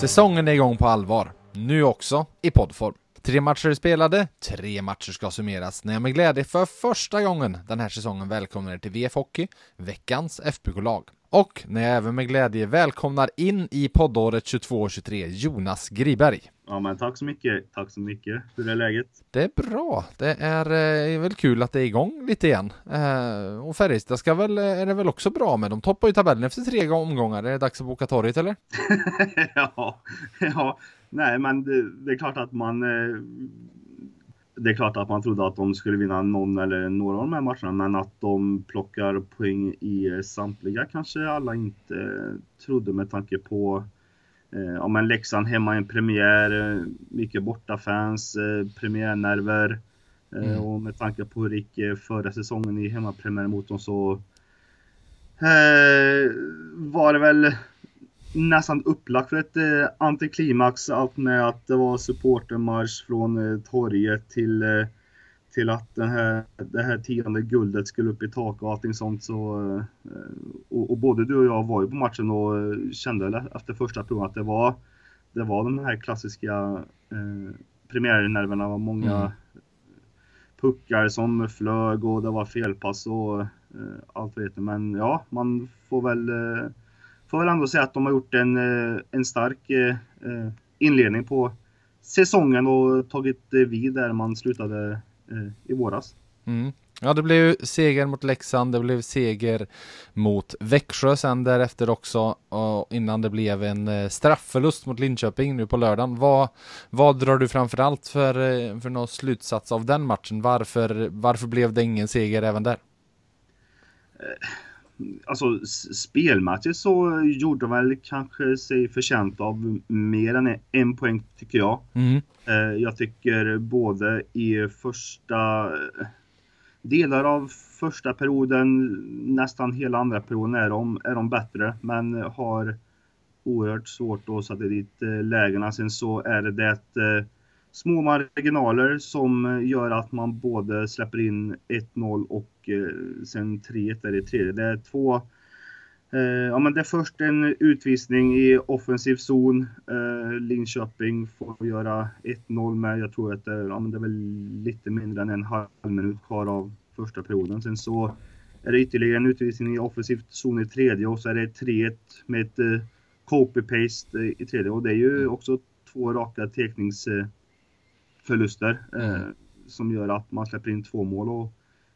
Säsongen är igång på allvar, nu också i poddform. Tre matcher är spelade, tre matcher ska summeras när jag med glädje för första gången den här säsongen välkomnar er till VF Hockey, veckans FBK-lag. Och när jag även med glädje välkomnar in i poddåret 22-23 Jonas Griberg. Ja men tack så mycket, tack så mycket. Hur är läget? Det är bra. Det är, eh, väl kul att det är igång lite igen. Eh, och Färjestad ska väl, eh, är det väl också bra med. De toppar ju tabellen efter tre omgångar. Är det dags att boka torget eller? ja, ja, nej men det, det, är klart att man eh, det är klart att man trodde att de skulle vinna någon eller några av de här matcherna, men att de plockar poäng i samtliga kanske alla inte trodde med tanke på eh, ja, men Leksand hemma i en premiär, eh, mycket bortafans, eh, premiärnerver. Eh, mm. Och med tanke på hur det gick förra säsongen i hemmapremiären mot dem så eh, var det väl nästan upplagt för ett eh, antiklimax. Allt med att det var supportermarsch från eh, torget till, eh, till att den här, det här tionde guldet skulle upp i tak och allting sånt. Så, eh, och, och, både du och jag var ju på matchen och eh, kände efter första provet att det var, det var de här klassiska eh, premiärnerverna. var många mm. puckar som flög och det var felpass och eh, allt vet du. Men ja, man får väl eh, får väl ändå säga att de har gjort en, eh, en stark eh, eh, inledning på säsongen och tagit vid där man slutade i våras. Mm. Ja, det blev seger mot Leksand, det blev seger mot Växjö sen därefter också, och innan det blev en straffförlust mot Linköping nu på lördagen. Vad, vad drar du framförallt för, för någon slutsats av den matchen? Varför, varför blev det ingen seger även där? Alltså spelmässigt så gjorde de väl kanske sig förtjänt av mer än en poäng tycker jag. Mm. Eh, jag tycker både i första delar av första perioden, nästan hela andra perioden är de, är de bättre, men har oerhört svårt att sätta dit eh, lägena. Sen så är det det eh, små marginaler som gör att man både släpper in 1-0 och eh, sen 3-1 är det tredje. Det är två eh, Ja men det är först en utvisning i offensiv zon. Eh, Linköping får göra 1-0 med, jag tror att det, ja, men det är väl lite mindre än en halv minut kvar av första perioden. Sen så är det ytterligare en utvisning i offensiv zon i tredje och så är det 3-1 med ett eh, copy-paste i tredje och det är ju mm. också två raka tekningsförluster eh, mm. som gör att man släpper in två mål och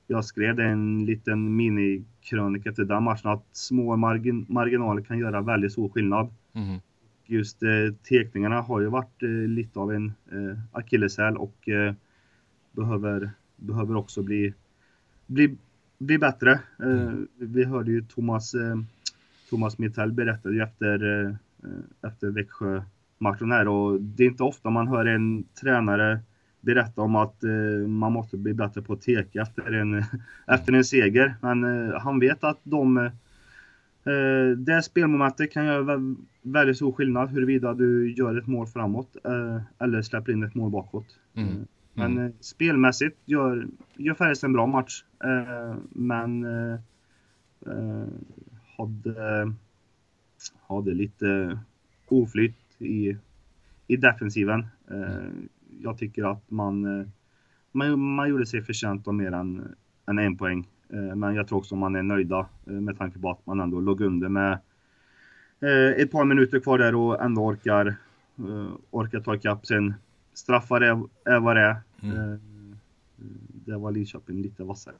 jag skrev en liten minikrönika efter den matchen att små margin marginaler kan göra väldigt stor skillnad. Mm. Just eh, tekningarna har ju varit eh, lite av en eh, akilleshäl och eh, behöver, behöver också bli, bli, bli bättre. Eh, mm. Vi hörde ju Thomas, eh, Thomas Mittell berättade ju efter, efter Växjö-matchen här och det är inte ofta man hör en tränare berätta om att eh, man måste bli bättre på att teka efter en, efter en seger. Men eh, han vet att de eh, det spelmomentet kan göra väldigt stor skillnad huruvida du gör ett mål framåt eh, eller släpper in ett mål bakåt. Mm. Mm. Men eh, spelmässigt gör, gör Färjestad en bra match. Eh, men hade, hade lite oflytt i, i defensiven. Mm jag tycker att man, eh, man, man gjorde sig förtjänt av mer än, än en poäng. Eh, men jag tror också man är nöjda eh, med tanke på att man ändå låg under med ett par minuter kvar där och ändå orkar, orkar ta ikapp. Sen straffar är, är vad det är. Mm. Det var Linköping lite vassare.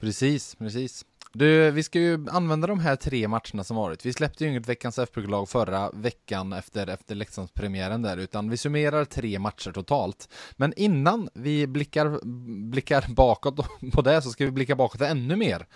Precis, precis. Du, vi ska ju använda de här tre matcherna som varit. Vi släppte ju inget veckans FBK-lag förra veckan efter, efter Leksandspremiären där, utan vi summerar tre matcher totalt. Men innan vi blickar, blickar bakåt på det så ska vi blicka bakåt ännu mer.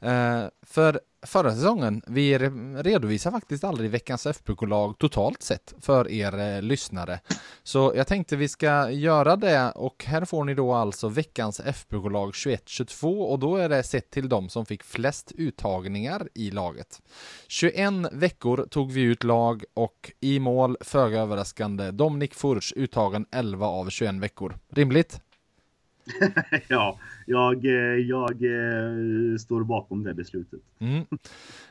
Eh, för förra säsongen. Vi redovisar faktiskt aldrig veckans FBK-lag totalt sett för er eh, lyssnare. Så jag tänkte vi ska göra det och här får ni då alltså veckans FBK-lag 21-22 och då är det sett till de som fick flest uttagningar i laget. 21 veckor tog vi ut lag och i mål, föga överraskande, Dominik Furch uttagen 11 av 21 veckor. Rimligt? ja, jag, eh, jag eh, står bakom det beslutet. Mm.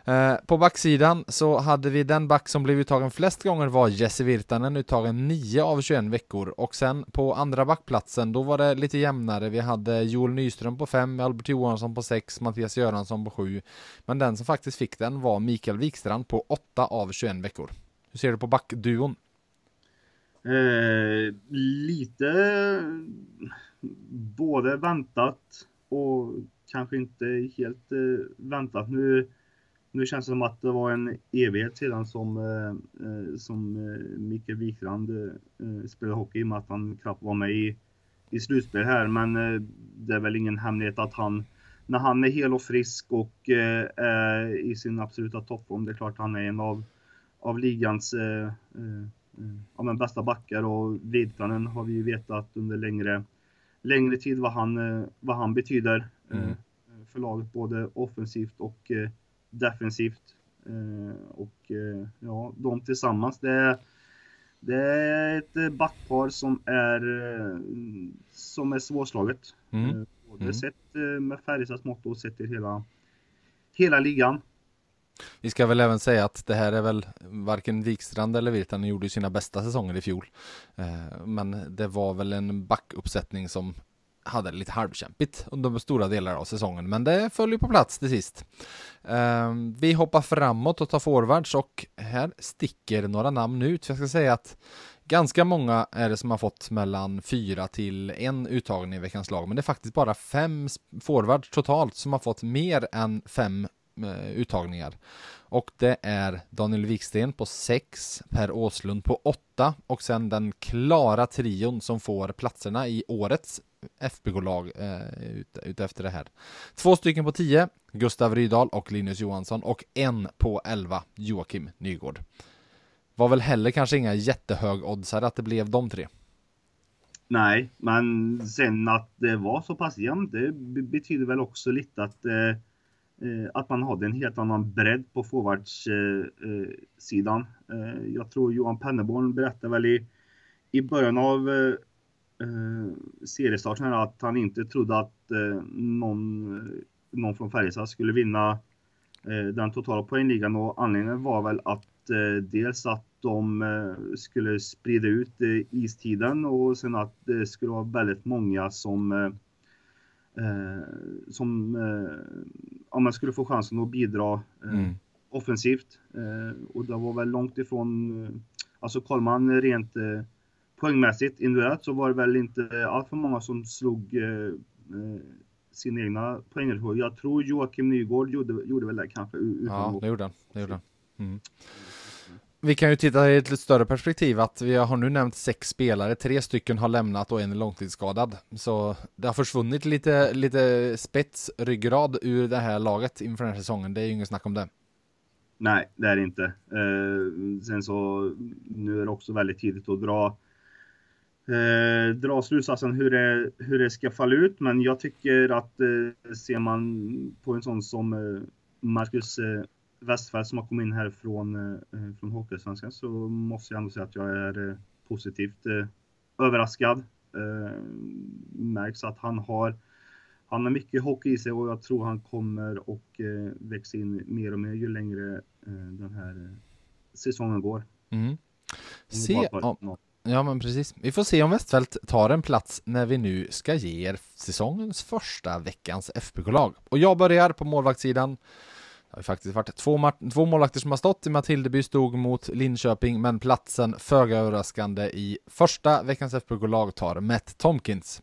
Eh, på backsidan så hade vi den back som blev uttagen flest gånger var Jesse Virtanen, uttagen 9 av 21 veckor. Och sen på andra backplatsen, då var det lite jämnare. Vi hade Joel Nyström på 5, Albert Johansson på 6, Mattias Göransson på 7. Men den som faktiskt fick den var Mikael Wikstrand på 8 av 21 veckor. Hur ser du på backduon? Eh, lite både väntat och kanske inte helt eh, väntat. Nu, nu känns det som att det var en evighet sedan som, eh, eh som eh, Mikael Wikrand eh, eh, spelade hockey i och med att han knappt var med i, i slutspel här. Men eh, det är väl ingen hemlighet att han, när han är hel och frisk och eh, är i sin absoluta toppform, det är klart han är en av, av ligans eh, ja, men bästa backar och Virtanen har vi ju vetat under längre längre tid vad han, eh, vad han betyder eh, mm. för laget både offensivt och eh, defensivt. Och ja, de tillsammans, det är, det är ett backpar som är, som är svårslaget. Mm. Både mm. sett med Färjestads mått och sett till hela, hela ligan. Vi ska väl även säga att det här är väl varken Wikstrand eller Virtanen gjorde sina bästa säsonger i fjol. Eh, men det var väl en backuppsättning som hade det lite halvkämpigt under stora delar av säsongen, men det föll ju på plats till sist. Eh, vi hoppar framåt och tar forwards och här sticker några namn ut. Jag ska säga att Ganska många är det som har fått mellan fyra till en uttagning i veckans lag, men det är faktiskt bara fem forwards totalt som har fått mer än fem Eh, uttagningar. Och det är Daniel Wiksten på 6, Per Åslund på 8 och sen den klara trion som får platserna i årets FBK-lag eh, ut, ut, efter det här. Två stycken på 10, Gustav Rydahl och Linus Johansson och en på 11, Joakim Nygård. Var väl heller kanske inga jättehög oddsare att det blev de tre. Nej, men sen att det var så pass jämnt, det betyder väl också lite att eh, Eh, Eh, att man hade en helt annan bredd på forwardssidan. Eh, eh, jag tror Johan Penneborn berättade väl i, i början av seriestarten att han inte trodde att någon, någon från Färjestad skulle vinna den totala poängligan och anledningen var väl att dels att de skulle sprida ut istiden och sen att det skulle vara väldigt många som eh, som eh, om man skulle få chansen att bidra eh, mm. offensivt. Eh, och det var väl långt ifrån, eh, alltså kollar man rent eh, poängmässigt individuellt så var det väl inte allt för många som slog sina egna poängrekord. Jag tror Joakim Nygård gjorde, gjorde väl det kanske. Utan ja, det gjorde han. Det gjorde han. Mm. Vi kan ju titta i ett lite större perspektiv att vi har nu nämnt sex spelare, tre stycken har lämnat och en är långtidsskadad. Så det har försvunnit lite, lite spets, ryggrad ur det här laget inför den här säsongen. Det är ju inget snack om det. Nej, det är det inte. Eh, sen så, nu är det också väldigt tidigt att dra eh, dra slutsatsen hur det, hur det ska falla ut. Men jag tycker att eh, ser man på en sån som eh, Marcus eh, Westfall som har kommit in här från, eh, från Hockeysvenskan så måste jag ändå säga att jag är eh, positivt eh, överraskad. Märks att han har han har mycket hockey i sig och jag tror han kommer och växa in mer och mer ju längre den här säsongen går. Mm. Se, om, ja men precis. Vi får se om Westfält tar en plats när vi nu ska ge er säsongens första veckans FBK-lag. Och jag börjar på målvaktssidan. Det har faktiskt varit två, två målvakter som har stått. Matildeby stod mot Linköping, men platsen föga överraskande i första veckans FBK-lag tar Matt Tomkins.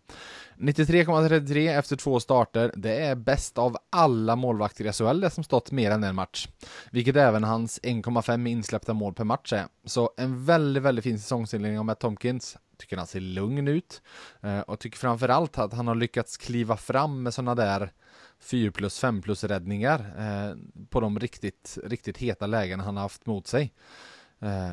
93,33 efter två starter. Det är bäst av alla målvakter i SHL det som stått mer än en match. Vilket även hans 1,5 insläppta mål per match är. Så en väldigt, väldigt fin säsongsinledning av Matt Tomkins. Tycker han ser lugn ut. Eh, och tycker framförallt att han har lyckats kliva fram med sådana där 4 plus 5 plus räddningar eh, på de riktigt, riktigt heta lägen han har haft mot sig. Eh,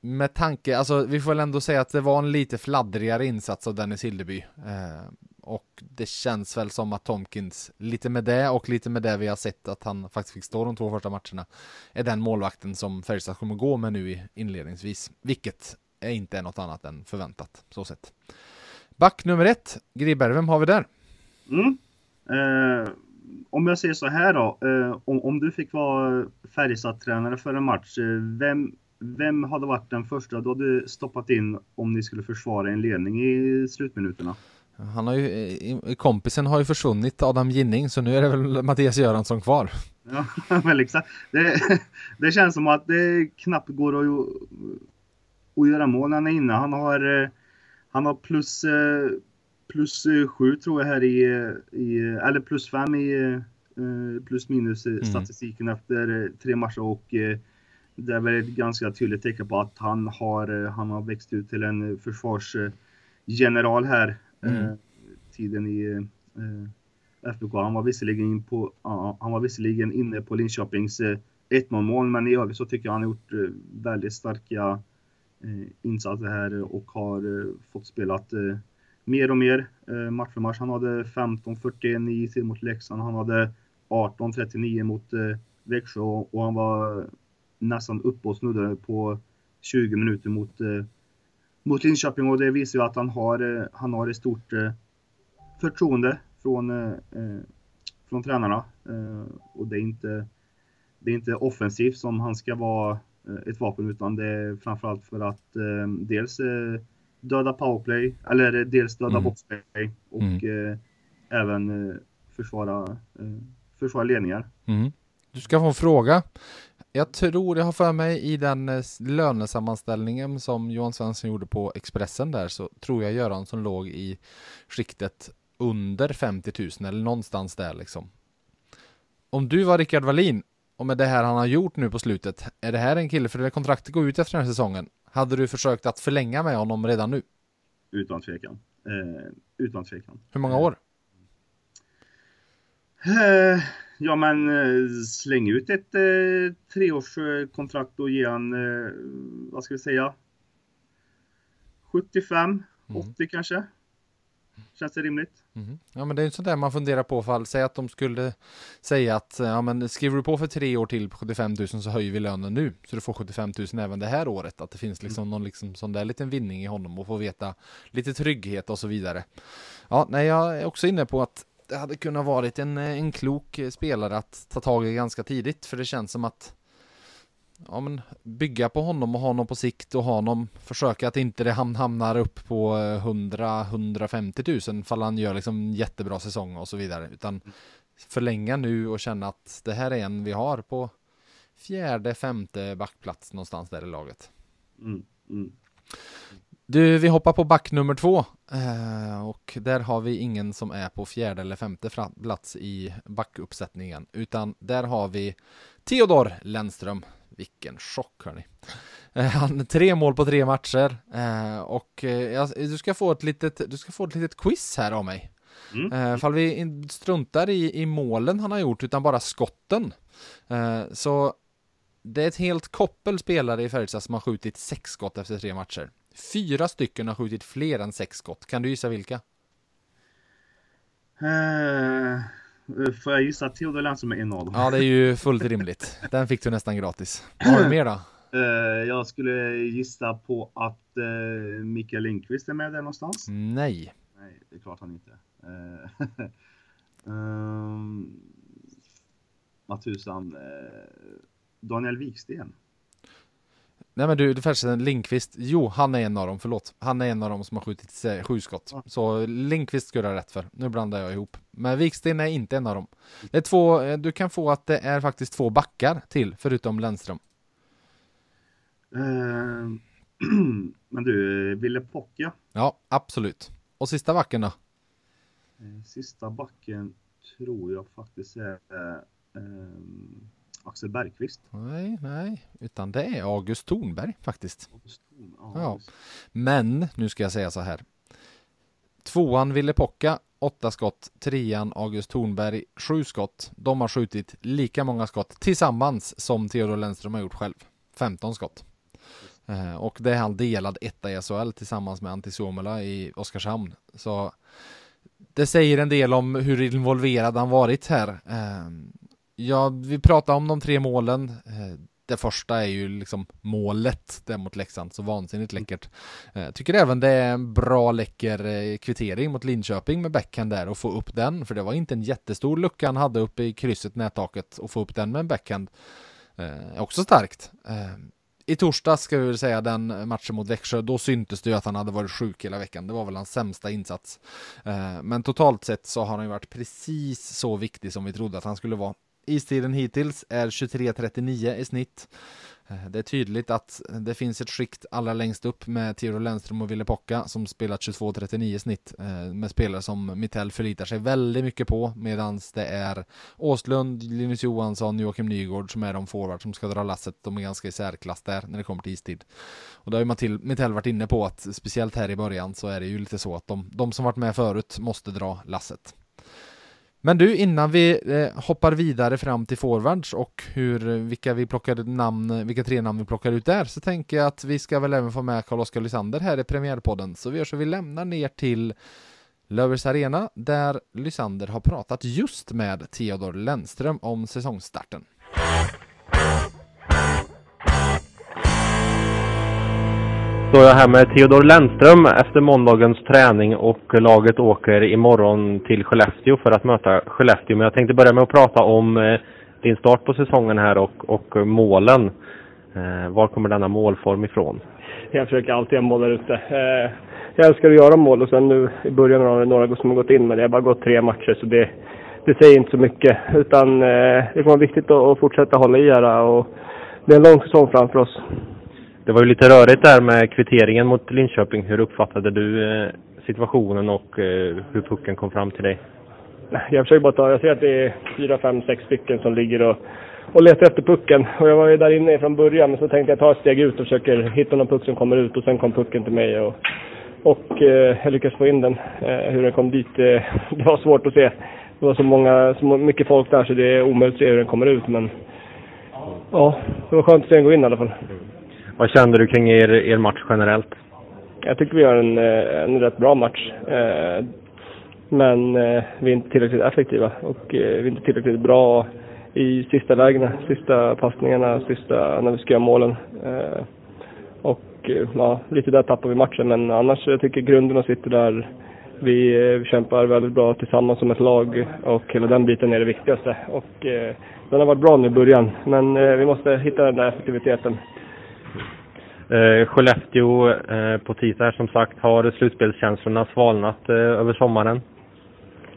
med tanke, alltså vi får väl ändå säga att det var en lite fladdrigare insats av Dennis Hildeby. Eh, och det känns väl som att Tomkins, lite med det och lite med det vi har sett att han faktiskt fick stå de två första matcherna, är den målvakten som Färjestad kommer gå med nu inledningsvis. Vilket är inte är något annat än förväntat, så sett. Back nummer ett, Griberg, vem har vi där? Mm. Eh, om jag säger så här då, eh, om, om du fick vara Färjestad-tränare för en match, eh, vem, vem hade varit den första du hade stoppat in om ni skulle försvara en ledning i slutminuterna? Han har ju, kompisen har ju försvunnit, Adam Ginning, så nu är det väl Mattias Göransson kvar. Ja, men exakt. Det, det känns som att det knappt går att, att göra mål när han är inne. Han har, han har plus, plus sju tror jag här i, i eller plus fem i plus minus mm. statistiken efter tre matcher och det är väl ett ganska tydligt tecken på att han har, han har växt ut till en försvarsgeneral här mm. Eh, tiden i eh, FBK. Han var visserligen, på, han var visserligen inne på Linköpings 1-0 eh, mål, men i övrigt så tycker jag han har gjort väldigt starka insatser här och har fått spelat mer och mer eh, match för match. Han hade 15-41 i tid mot Leksand. Han hade 18-39 mot eh, Växjö och han var nästan uppe och snuddade på 20 minuter mot eh, mot Linköping och det visar ju att han har, eh, han har ett stort eh, förtroende från, eh, från tränarna. Och det är, inte, det är inte offensivt som han ska vara ett vapen utan det är framförallt för att dels döda powerplay eller dels döda mm. boxplay och mm. även försvara, försvara ledningar. Mm. Du ska få en fråga. Jag tror, jag har för mig i den eh, lönesammanställningen som Johan Svensson gjorde på Expressen där så tror jag Göransson låg i skiktet under 50 000 eller någonstans där liksom. Om du var Rickard Wallin och med det här han har gjort nu på slutet, är det här en kille, för det kontraktet går ut efter den här säsongen, hade du försökt att förlänga med honom redan nu? Utan tvekan. Eh, utan tvekan. Hur många år? Eh, Ja men eh, släng ut ett eh, treårskontrakt och ge han, eh, vad ska vi säga, 75, mm. 80 kanske. Känns det rimligt? Mm. Ja men det är ju sånt där man funderar på fall, säg att de skulle säga att ja men skriver du på för tre år till på 75 000 så höjer vi lönen nu så du får 75 000 även det här året. Att det finns liksom mm. någon liksom sån där liten vinning i honom och få veta lite trygghet och så vidare. Ja, nej jag är också inne på att det hade kunnat varit en, en klok spelare att ta tag i ganska tidigt för det känns som att ja, men bygga på honom och ha honom på sikt och ha honom försöka att inte det hamnar upp på 100-150 000 fall han gör liksom jättebra säsong och så vidare utan förlänga nu och känna att det här är en vi har på fjärde, femte backplats någonstans där i laget. Mm, mm. Du, vi hoppar på back nummer två eh, och där har vi ingen som är på fjärde eller femte plats i backuppsättningen utan där har vi Theodor Lennström. Vilken chock hörni. Eh, han tre mål på tre matcher eh, och eh, du ska få ett litet, du ska få ett litet quiz här av mig. Mm. Fall vi struntar i, i målen han har gjort utan bara skotten. Så det är ett helt koppel spelare i Färjestad som har skjutit sex skott efter tre matcher. Fyra stycken har skjutit fler än sex skott. Kan du gissa vilka? Uh, får jag gissa Theodor Lennström är en av dem? Ja, det är ju fullt rimligt. Den fick du nästan gratis. Vad har du mer då? Uh, jag skulle gissa på att uh, Mikael Lindqvist är med där någonstans. Nej. Nej, det är klart han inte. Uh, um, Matusan. Daniel Wiksten. Nej men du, du förresten, Linkvist, jo han är en av dem, förlåt. Han är en av dem som har skjutit sju skott. Ja. Så Linkvist skulle ha rätt för. Nu blandar jag ihop. Men Viksten är inte en av dem. Det är två, eh, du kan få att det är faktiskt två backar till, förutom Lennström. Uh, men du, Ville Pocka? Ja, absolut. Och sista backen då? Eh, sista backen tror jag faktiskt är uh, Axel Bergqvist. Nej, nej, utan det är August Thornberg faktiskt. August Thorn, ja. Men nu ska jag säga så här. Tvåan Ville Pocka åtta skott. Trean August Thornberg sju skott. De har skjutit lika många skott tillsammans som Theodor Lennström har gjort själv. 15 skott. Eh, och det är han delad etta i SHL tillsammans med Antti Suomela i Oskarshamn. Så det säger en del om hur involverad han varit här. Ja, vi pratar om de tre målen. Eh, det första är ju liksom målet där mot Leksand, så vansinnigt läckert. Jag tycker även det är en bra läcker eh, kvittering mot Linköping med backhand där och få upp den, för det var inte en jättestor lucka han hade uppe i krysset nättaket och få upp den med en backhand. Eh, också starkt i torsdags ska vi väl säga den matchen mot Växjö, då syntes det ju att han hade varit sjuk hela veckan. Det var väl hans sämsta insats. Eh, men totalt sett så har han ju varit precis så viktig som vi trodde att han skulle vara. Istiden hittills är 23.39 i snitt. Eh, det är tydligt att det finns ett skikt allra längst upp med Tiro Lennström och Ville Pocka som spelat 22-39 snitt eh, med spelare som Mittell förlitar sig väldigt mycket på medan det är Åslund, Linus Johansson, Joakim Nygård som är de forward som ska dra lasset. De är ganska i särklass där när det kommer till istid. Och det har ju Mittell varit inne på att speciellt här i början så är det ju lite så att de, de som varit med förut måste dra lasset. Men du, innan vi eh, hoppar vidare fram till forwards och hur, eh, vilka, vi plockade namn, vilka tre namn vi plockar ut där, så tänker jag att vi ska väl även få med Carl-Oskar Lysander här i premiärpodden. Så vi gör så vi lämnar ner till Lövers Arena, där Lysander har pratat just med Theodor Lennström om säsongstarten. Står jag här med Theodor Lennström efter måndagens träning och laget åker imorgon till Skellefteå för att möta Skellefteå. Men jag tänkte börja med att prata om eh, din start på säsongen här och, och målen. Eh, var kommer denna målform ifrån? Jag försöker alltid ha mål där ute. Eh, jag älskar att göra mål och sen nu i början har det några som har gått in men det har bara gått tre matcher så det, det säger inte så mycket. Utan det kommer vara viktigt att fortsätta hålla i här och det är en lång säsong framför oss. Det var ju lite rörigt där med kvitteringen mot Linköping. Hur uppfattade du eh, situationen och eh, hur pucken kom fram till dig? Jag försöker bara ta, jag ser att det är fyra, fem, sex stycken som ligger och, och letar efter pucken. Och jag var ju där inne från början, men så tänkte jag ta ett steg ut och försöker hitta någon puck som kommer ut och sen kom pucken till mig. Och, och eh, jag lyckades få in den. Eh, hur den kom dit, eh, det var svårt att se. Det var så många, så mycket folk där så det är omöjligt att se hur den kommer ut. Men ja, det var skönt att se den gå in i alla fall. Vad kände du kring er, er match generellt? Jag tycker vi gör en, eh, en rätt bra match. Eh, men eh, vi är inte tillräckligt effektiva och vi är inte tillräckligt bra i sista lägena, sista passningarna, sista när vi ska göra målen. Och ja, lite där tappar vi matchen men annars jag tycker grunderna sitter där. Vi, vi kämpar väldigt bra tillsammans som ett lag och hela den biten är det viktigaste. Och den har varit bra nu i början men vi måste hitta den där effektiviteten. Eh, Skellefteå eh, på tisdag som sagt har slutspelskänslorna svalnat eh, över sommaren.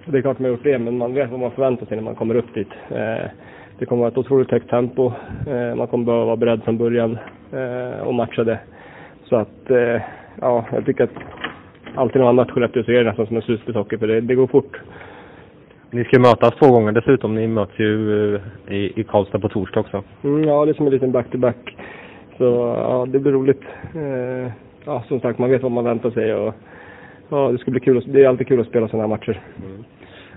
Det är klart man har gjort det, men man vet vad man förväntar sig när man kommer upp dit. Eh, det kommer att vara ett otroligt högt tempo. Eh, man kommer behöva vara beredd från början eh, och matcha det. Så att, eh, ja, jag tycker att alltid när man möter Skellefteå så är det nästan som en slutspelshockey, för det, det går fort. Ni ska mötas två gånger dessutom. Ni möts ju i, i Karlstad på torsdag också. Mm, ja, det är som en liten back-to-back. -back. Så ja, det blir roligt. Eh, ja, som sagt, man vet vad man väntar sig och ja, det ska bli kul. Det är alltid kul att spela sådana här matcher. Mm.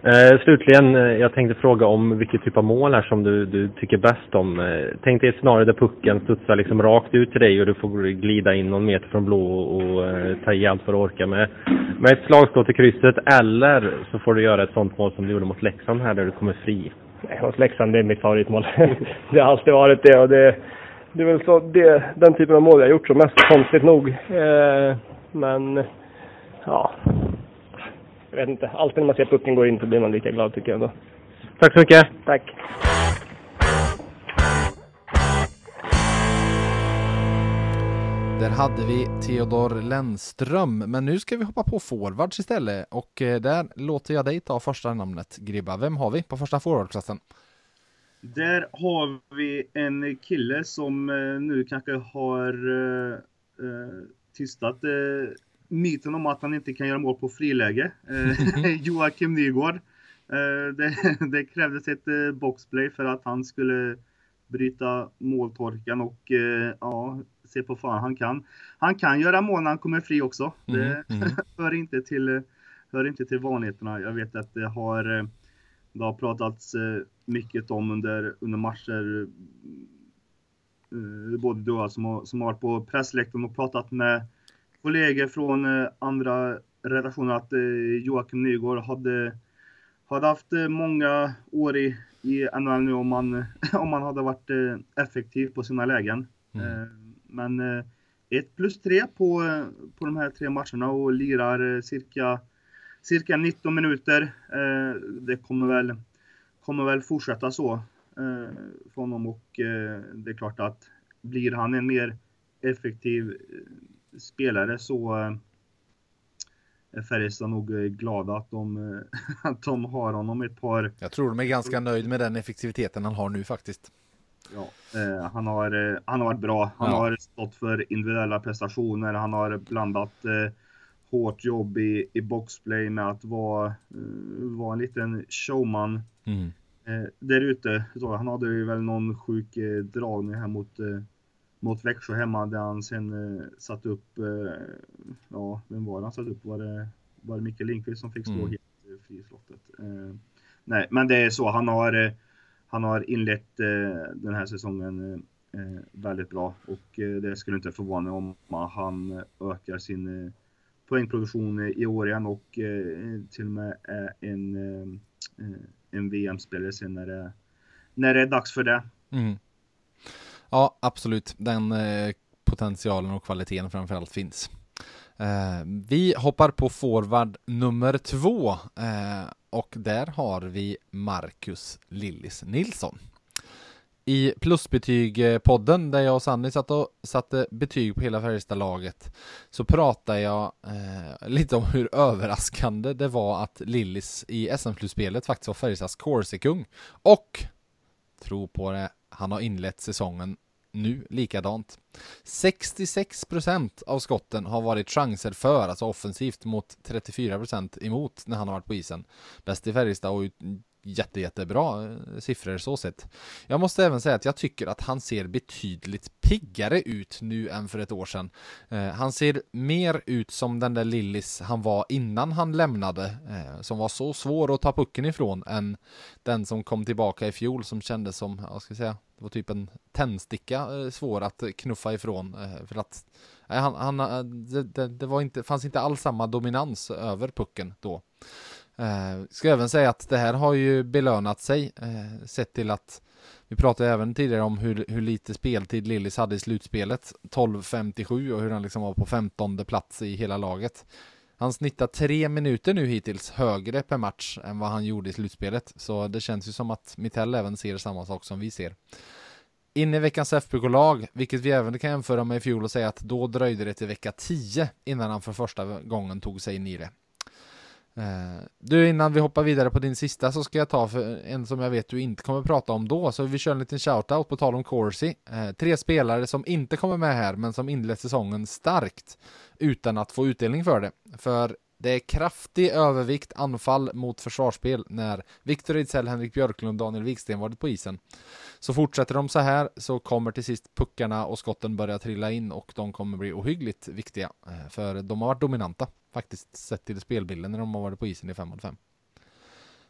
Eh, slutligen, eh, jag tänkte fråga om vilket typ av mål här som du, du tycker bäst om. Eh, tänk dig ett scenario där pucken studsar liksom rakt ut till dig och du får glida in någon meter från blå och, och eh, ta i allt för att orka med, med ett slagskott i krysset. Eller så får du göra ett sånt mål som du gjorde mot Leksand här där du kommer fri. Nej, mot Leksand, det är mitt favoritmål. det har alltid varit det och det det är väl så det, den typen av mål jag gjort som mest, konstigt nog. Eh, men, ja. Jag vet inte. Alltid när man ser pucken gå in så blir man lika glad tycker jag ändå. Tack så mycket. Tack. Där hade vi Theodor Lennström, men nu ska vi hoppa på forwards istället och eh, där låter jag dig ta första namnet Gribba. Vem har vi på första forwardplatsen? Där har vi en kille som eh, nu kanske har uh, tystat uh, myten om att han inte kan göra mål på friläge. Joakim Nygård. Det, det, krävdes ett boxplay för att han skulle bryta måltorkan och ja, se på fan han kan. Han kan göra mål när han kommer fri också. Det mm. hör inte till hör inte till vanligheterna. Jag vet att det har, det har pratats eh, mycket om under, under matcher. Både du och jag som har, som har varit på pressläktaren och pratat med kollegor från andra redaktioner att Joakim Nygård hade, hade haft många år i, i NHL nu om man, om man hade varit effektiv på sina lägen. Mm. Men 1 plus 3 på, på de här tre matcherna och lirar cirka, cirka 19 minuter. Eh, det kommer väl, kommer väl fortsätta så eh, för honom och eh, det är klart att blir han en mer effektiv spelare så är Färjestad nog glada att de, att de har honom ett par... Jag tror de är ganska nöjd med den effektiviteten han har nu faktiskt. Ja, eh, han, har, han har varit bra. Han ja. har stått för individuella prestationer. Han har blandat eh, hårt jobb i, i boxplay med att vara, eh, vara en liten showman mm. eh, där ute. Han hade ju väl någon sjuk eh, dragning här mot, eh, mot Växjö hemma där han sen eh, satt upp, eh, ja, vem var det han satt upp? Var det, var det Mikael Lindqvist som fick stå mm. helt eh, fri i slottet? nej, men det är så. Han har han har inlett eh, den här säsongen eh, väldigt bra och eh, det skulle inte förvåna om han ökar sin poängproduktion i år igen och eh, till och med är en, eh, eh, en VM-spelare sen när det, när det är dags för det. Mm. Ja, absolut. Den potentialen och kvaliteten framförallt finns. Vi hoppar på forward nummer två och där har vi Marcus Lillis Nilsson. I plusbetyg-podden där jag och Sanni satt och satte betyg på hela Färjestad-laget så pratade jag eh, lite om hur överraskande det var att Lillis i SM-slutspelet faktiskt var Färjestads corsi-kung. Och, tro på det, han har inlett säsongen nu likadant. 66% av skotten har varit chanser för, alltså offensivt, mot 34% emot när han har varit på isen. Bäst i Färjestad och jätte, jättebra eh, siffror så sett. Jag måste även säga att jag tycker att han ser betydligt piggare ut nu än för ett år sedan. Eh, han ser mer ut som den där Lillis han var innan han lämnade, eh, som var så svår att ta pucken ifrån, än den som kom tillbaka i fjol som kändes som, vad ska jag säga, det var typ en tändsticka eh, svår att knuffa ifrån eh, för att han, han, eh, det, det, det, var inte, fanns inte alls samma dominans över pucken då. Eh, ska även säga att det här har ju belönat sig eh, sett till att vi pratade även tidigare om hur, hur lite speltid Lillis hade i slutspelet 12.57 och hur han liksom var på 15 plats i hela laget. Han snittar tre minuter nu hittills högre per match än vad han gjorde i slutspelet. Så det känns ju som att Mittell även ser samma sak som vi ser. In i veckans FBK-lag, vilket vi även kan jämföra med i fjol och säga att då dröjde det till vecka 10 innan han för första gången tog sig in i det. Eh, du, innan vi hoppar vidare på din sista så ska jag ta för en som jag vet du inte kommer prata om då, så vi kör en liten shoutout på tal om Corsi. Eh, tre spelare som inte kommer med här, men som inlett säsongen starkt utan att få utdelning för det. För det är kraftig övervikt anfall mot försvarsspel när Viktor Ejdsell, Henrik Björklund och Daniel Wiksten varit på isen. Så fortsätter de så här så kommer till sist puckarna och skotten börja trilla in och de kommer bli ohyggligt viktiga. Eh, för de har varit dominanta faktiskt sett till spelbilden när de har varit på isen i 5 mot 5.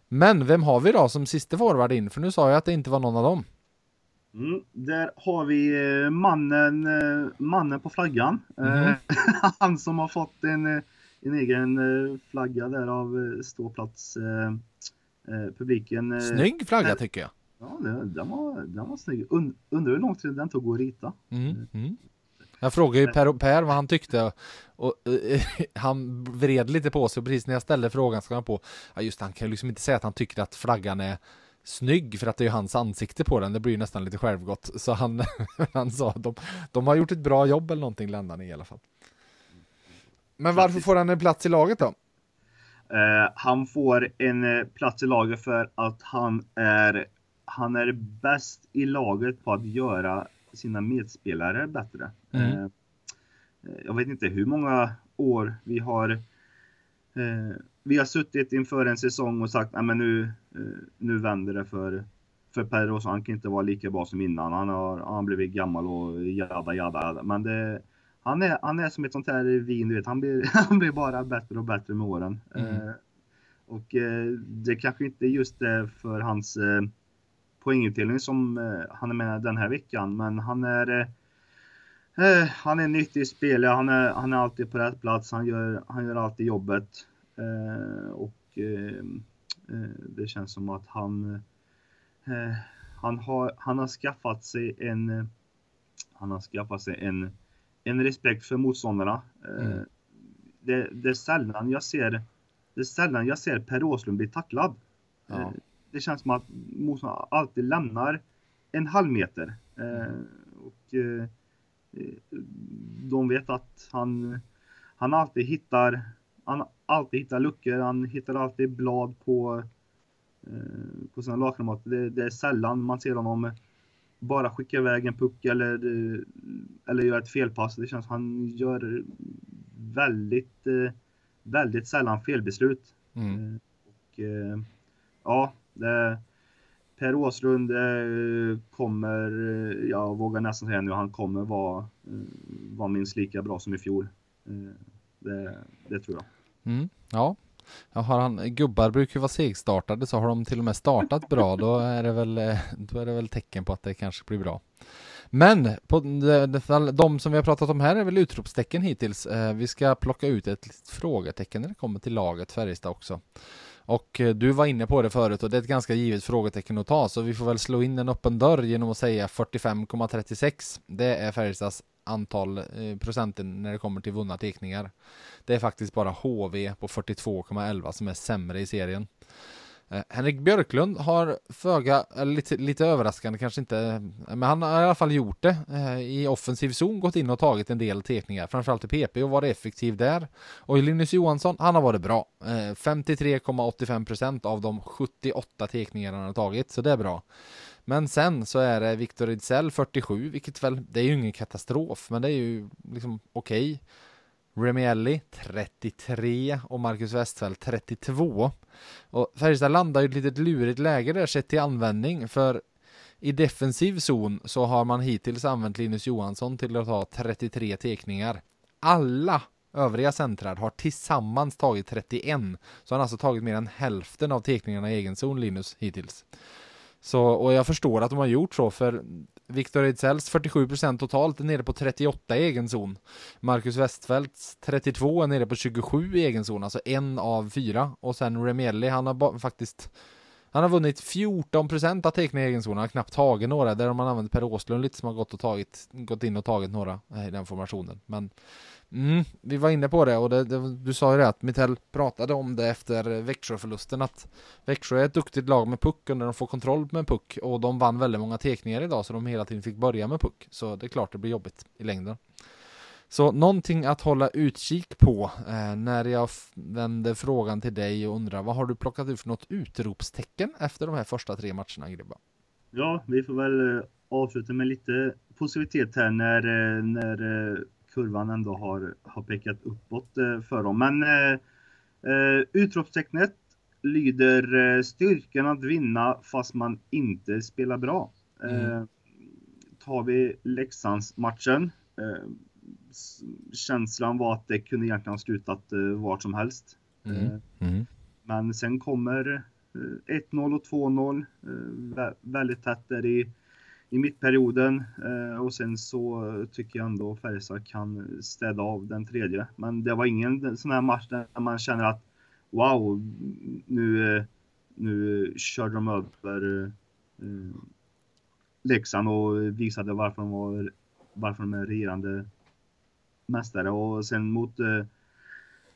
Men vem har vi då som sista forward in? För nu sa jag att det inte var någon av dem. Mm, där har vi eh, mannen, eh, mannen på flaggan. Mm. Han som har fått en, en egen flagga där av ståplats publiken. Snygg flagga tycker jag. Ja, den var, den var snygg. undrar hur lång tid den tog att rita. Mm. Mm. Jag frågade ju Per, per vad han tyckte och uh, han vred lite på sig och precis när jag ställde frågan så kom han på ja just han kan ju liksom inte säga att han tycker att flaggan är snygg för att det är ju hans ansikte på den. Det blir ju nästan lite självgott. Så han, han sa att de, de har gjort ett bra jobb eller någonting landade i alla fall. Men varför får han en plats i laget då? Uh, han får en plats i laget för att han är han är bäst i laget på att göra sina medspelare bättre. Mm. Eh, jag vet inte hur många år vi har vi har suttit inför en säsong och sagt att nu, nu vänder det för, för Perros. Han kan inte vara lika bra som innan. Han har, han har blivit gammal och jada jada. Men det, han, är, han är som ett sånt här vin, du vet. Han blir, han blir bara bättre och bättre med åren. Mm. Eh, och eh, det kanske inte just är för hans eh, poängutdelning som eh, han är med den här veckan, men han är eh, han är nyttig spelare, han är, han är alltid på rätt plats, han gör, han gör alltid jobbet. Eh, och det känns som att han han har, han har skaffat sig en han har skaffat sig en, en respekt för motståndarna. Mm. Det, det, är sällan jag ser det sällan jag ser Per Åslund bli tacklad. Ja. Det känns som att motståndarna alltid lämnar en halv meter. Mm. Och de vet att han, han alltid hittar han alltid hittar luckor, han hittar alltid blad på, eh, på sina lagkamrater. Det, det, är sällan man ser honom bara skicka iväg en puck eller, eller göra ett felpass. Det känns som han gör väldigt, eh, väldigt sällan felbeslut. Mm. Och, ja, det, Per Åslund eh, kommer, eh, jag vågar nästan säga nu, han kommer vara, eh, vara minst lika bra som i fjol. Det, det tror jag. Mm, ja, Ja, har han, gubbar brukar ju vara segstartade så har de till och med startat bra då är det väl, då är det väl tecken på att det kanske blir bra. Men på de, de som vi har pratat om här är väl utropstecken hittills. Vi ska plocka ut ett frågetecken när det kommer till laget Färjestad också. Och eh, du var inne på det förut och det är ett ganska givet frågetecken att ta så vi får väl slå in en öppen dörr genom att säga 45,36. Det är Färjestads antal eh, procenten när det kommer till vunna teckningar. Det är faktiskt bara HV på 42,11 som är sämre i serien. Eh, Henrik Björklund har föga, eller lite, lite överraskande kanske inte, eh, men han har i alla fall gjort det eh, i offensiv zon, gått in och tagit en del tekningar, framförallt i PP och varit effektiv där. Och Linus Johansson, han har varit bra. Eh, 53,85% av de 78 tekningar han har tagit, så det är bra. Men sen så är det Viktor Ejdsell 47, vilket väl, det är ju ingen katastrof, men det är ju liksom okej. Okay. Remielli 33 och Marcus Westfeldt 32. Och Färjestad landar i ett litet lurigt läge där sett till användning för i defensiv zon så har man hittills använt Linus Johansson till att ha 33 tekningar. Alla övriga centrar har tillsammans tagit 31. Så han har alltså tagit mer än hälften av tekningarna i egen zon Linus hittills. Så, och jag förstår att de har gjort så för Viktor Ejdsels 47% totalt är nere på 38 i egen zon. Marcus Westfeldts 32 är nere på 27 i egen zon, alltså en av fyra. Och sen Remielli, han har faktiskt han har vunnit 14% av tecknen i egen zon, han har knappt tagit några. Där har man använt Per Åslund lite som har gått, och tagit, gått in och tagit några eh, i den formationen. Men Mm, vi var inne på det och det, det, du sa ju det att Mittell pratade om det efter Växjöförlusten att Växjö är ett duktigt lag med puck när de får kontroll med puck och de vann väldigt många tekningar idag så de hela tiden fick börja med puck. Så det är klart det blir jobbigt i längden. Så någonting att hålla utkik på eh, när jag vänder frågan till dig och undrar vad har du plockat ut för något utropstecken efter de här första tre matcherna Gribba? Ja, vi får väl eh, avsluta med lite positivitet här när, eh, när eh, kurvan ändå har, har pekat uppåt för dem. Men eh, utropstecknet lyder styrkan att vinna fast man inte spelar bra. Mm. Eh, tar vi Leksandsmatchen. Eh, känslan var att det kunde egentligen ha slutat eh, vart som helst. Mm. Mm. Men sen kommer 1-0 och 2-0. väldigt tätt där i i mittperioden eh, och sen så tycker jag ändå Färjestad kan städa av den tredje. Men det var ingen sån här match där man känner att wow, nu, nu körde de över eh, Leksand och visade varför de, var, varför de är regerande mästare. Och sen mot, eh,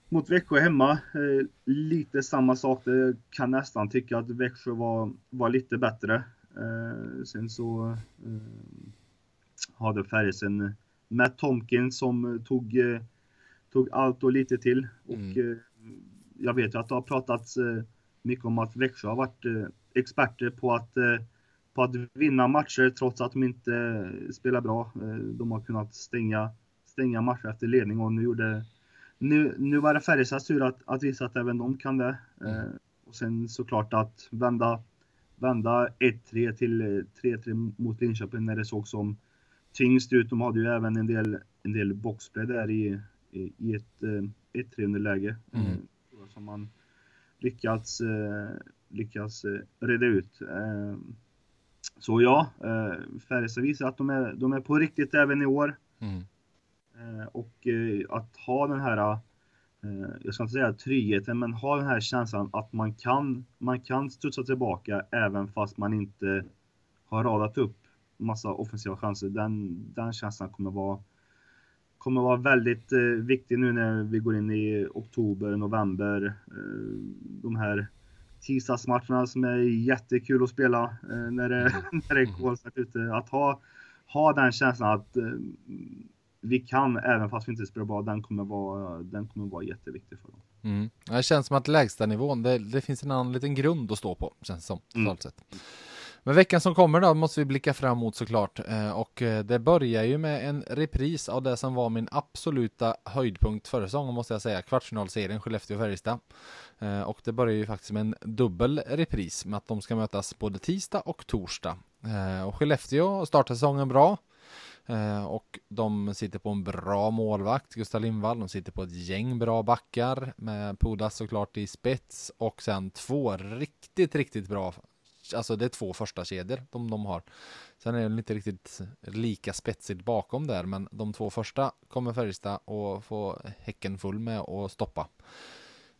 mot Växjö hemma, eh, lite samma sak. Det kan nästan tycka att Växjö var, var lite bättre. Eh, sen så eh, hade Färjestad Matt Tomkins som tog, eh, tog allt och lite till. Och mm. jag vet ju att det har pratats mycket om att Växjö har varit experter på att, på att vinna matcher trots att de inte spelar bra. De har kunnat stänga, stänga matcher efter ledning och nu gjorde nu, nu var det Färjestads tur att, att visa att även de kan det. Mm. och sen såklart att vända vända 1-3 till 3-3 eh, mot Linköping när det såg som tyngst ut. De hade ju även en del, en del boxplay där i, i, i ett, eh, ett läge. Mm. Eh, som man lyckats, eh, lyckats eh, reda ut. Eh, så ja, eh, Färjestad visar att de är, de är på riktigt även i år. Mm. Eh, och eh, att ha den här, eh, jag ska inte säga tryggheten, men ha den här känslan att man kan, man kan studsa tillbaka även fast man inte har radat upp massa offensiva chanser. Den, den känslan kommer vara kommer vara väldigt viktig nu när vi går in i oktober, november. De här tisdagsmatcherna som är jättekul att spela när det, när det är kolsvart ute. Att ha, ha den känslan att vi kan, även fast vi inte spelar bra, den kommer vara, den kommer vara jätteviktig för dem. Mm. Det känns som att lägsta nivån, det, det finns en annan liten grund att stå på, känns som, mm. sett. Men veckan som kommer då måste vi blicka fram mot såklart eh, och eh, det börjar ju med en repris av det som var min absoluta höjdpunkt förra säsongen måste jag säga, kvartsfinalserien Skellefteå-Färjestad. Eh, och det börjar ju faktiskt med en dubbel repris med att de ska mötas både tisdag och torsdag. Och Skellefteå startar säsongen bra. Eh, och de sitter på en bra målvakt, Gustav Lindvall. De sitter på ett gäng bra backar med Pudas såklart i spets och sen två riktigt, riktigt bra alltså det är två första kedjor de, de har. Sen är det inte riktigt lika spetsigt bakom där, men de två första kommer Färjestad och få häcken full med och stoppa.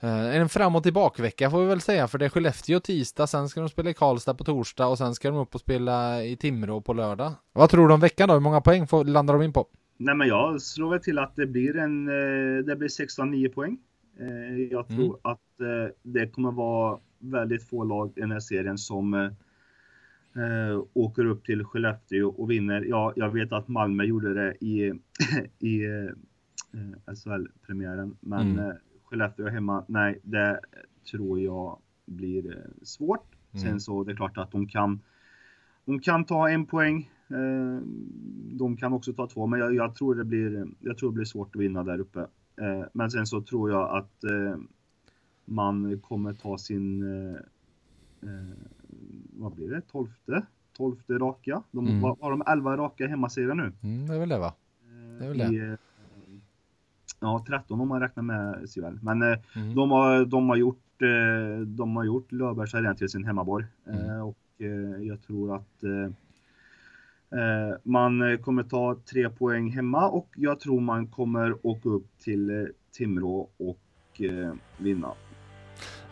Eh, en fram och tillbaka vecka får vi väl säga, för det är Skellefteå tisdag, sen ska de spela i Karlstad på torsdag och sen ska de upp och spela i Timrå på lördag. Vad tror du om veckan då? Hur många poäng får, landar de in på? Nej men jag slår väl till att det blir en, eh, det blir 16-9 poäng. Eh, jag tror mm. att det kommer vara väldigt få lag i den här serien som åker upp till Skellefteå och vinner. Ja, jag vet att Malmö gjorde det i, i SHL-premiären, men mm. Skellefteå hemma, nej, det tror jag blir eh, svårt. Mm. Sen så det är klart att de kan, de kan ta en poäng. Eh, de kan också ta två, men jag, jag, tror det blir, jag tror det blir svårt att vinna där uppe. Eh, men sen så tror jag att man kommer ta sin, vad blir det, tolfte? Tolfte raka. De, mm. Har de elva raka hemmaserier nu? Mm, det är väl det va? Det är väl det. Eh, ja, 13 om man räknar med CHL. Men eh, mm. de, har, de har gjort, eh, de har gjort Löfbergs Arena till sin hemmaborg. Mm. och jag tror att man kommer ta tre poäng hemma och jag tror man kommer åka upp till Timrå och vinna.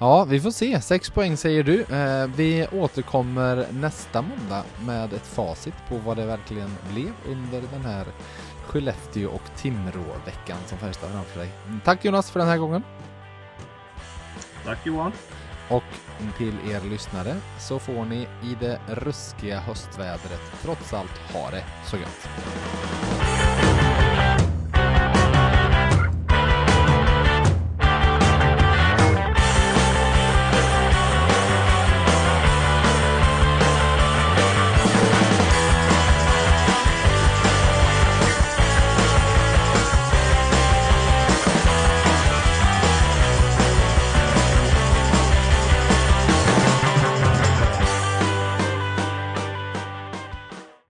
Ja, vi får se. Sex poäng säger du. Eh, vi återkommer nästa måndag med ett facit på vad det verkligen blev under den här Skellefteå och Timrå-veckan som Färjestad har framför dig. Tack Jonas för den här gången. Tack Johan. Och till er lyssnare så får ni i det ruskiga höstvädret trots allt ha det så gött.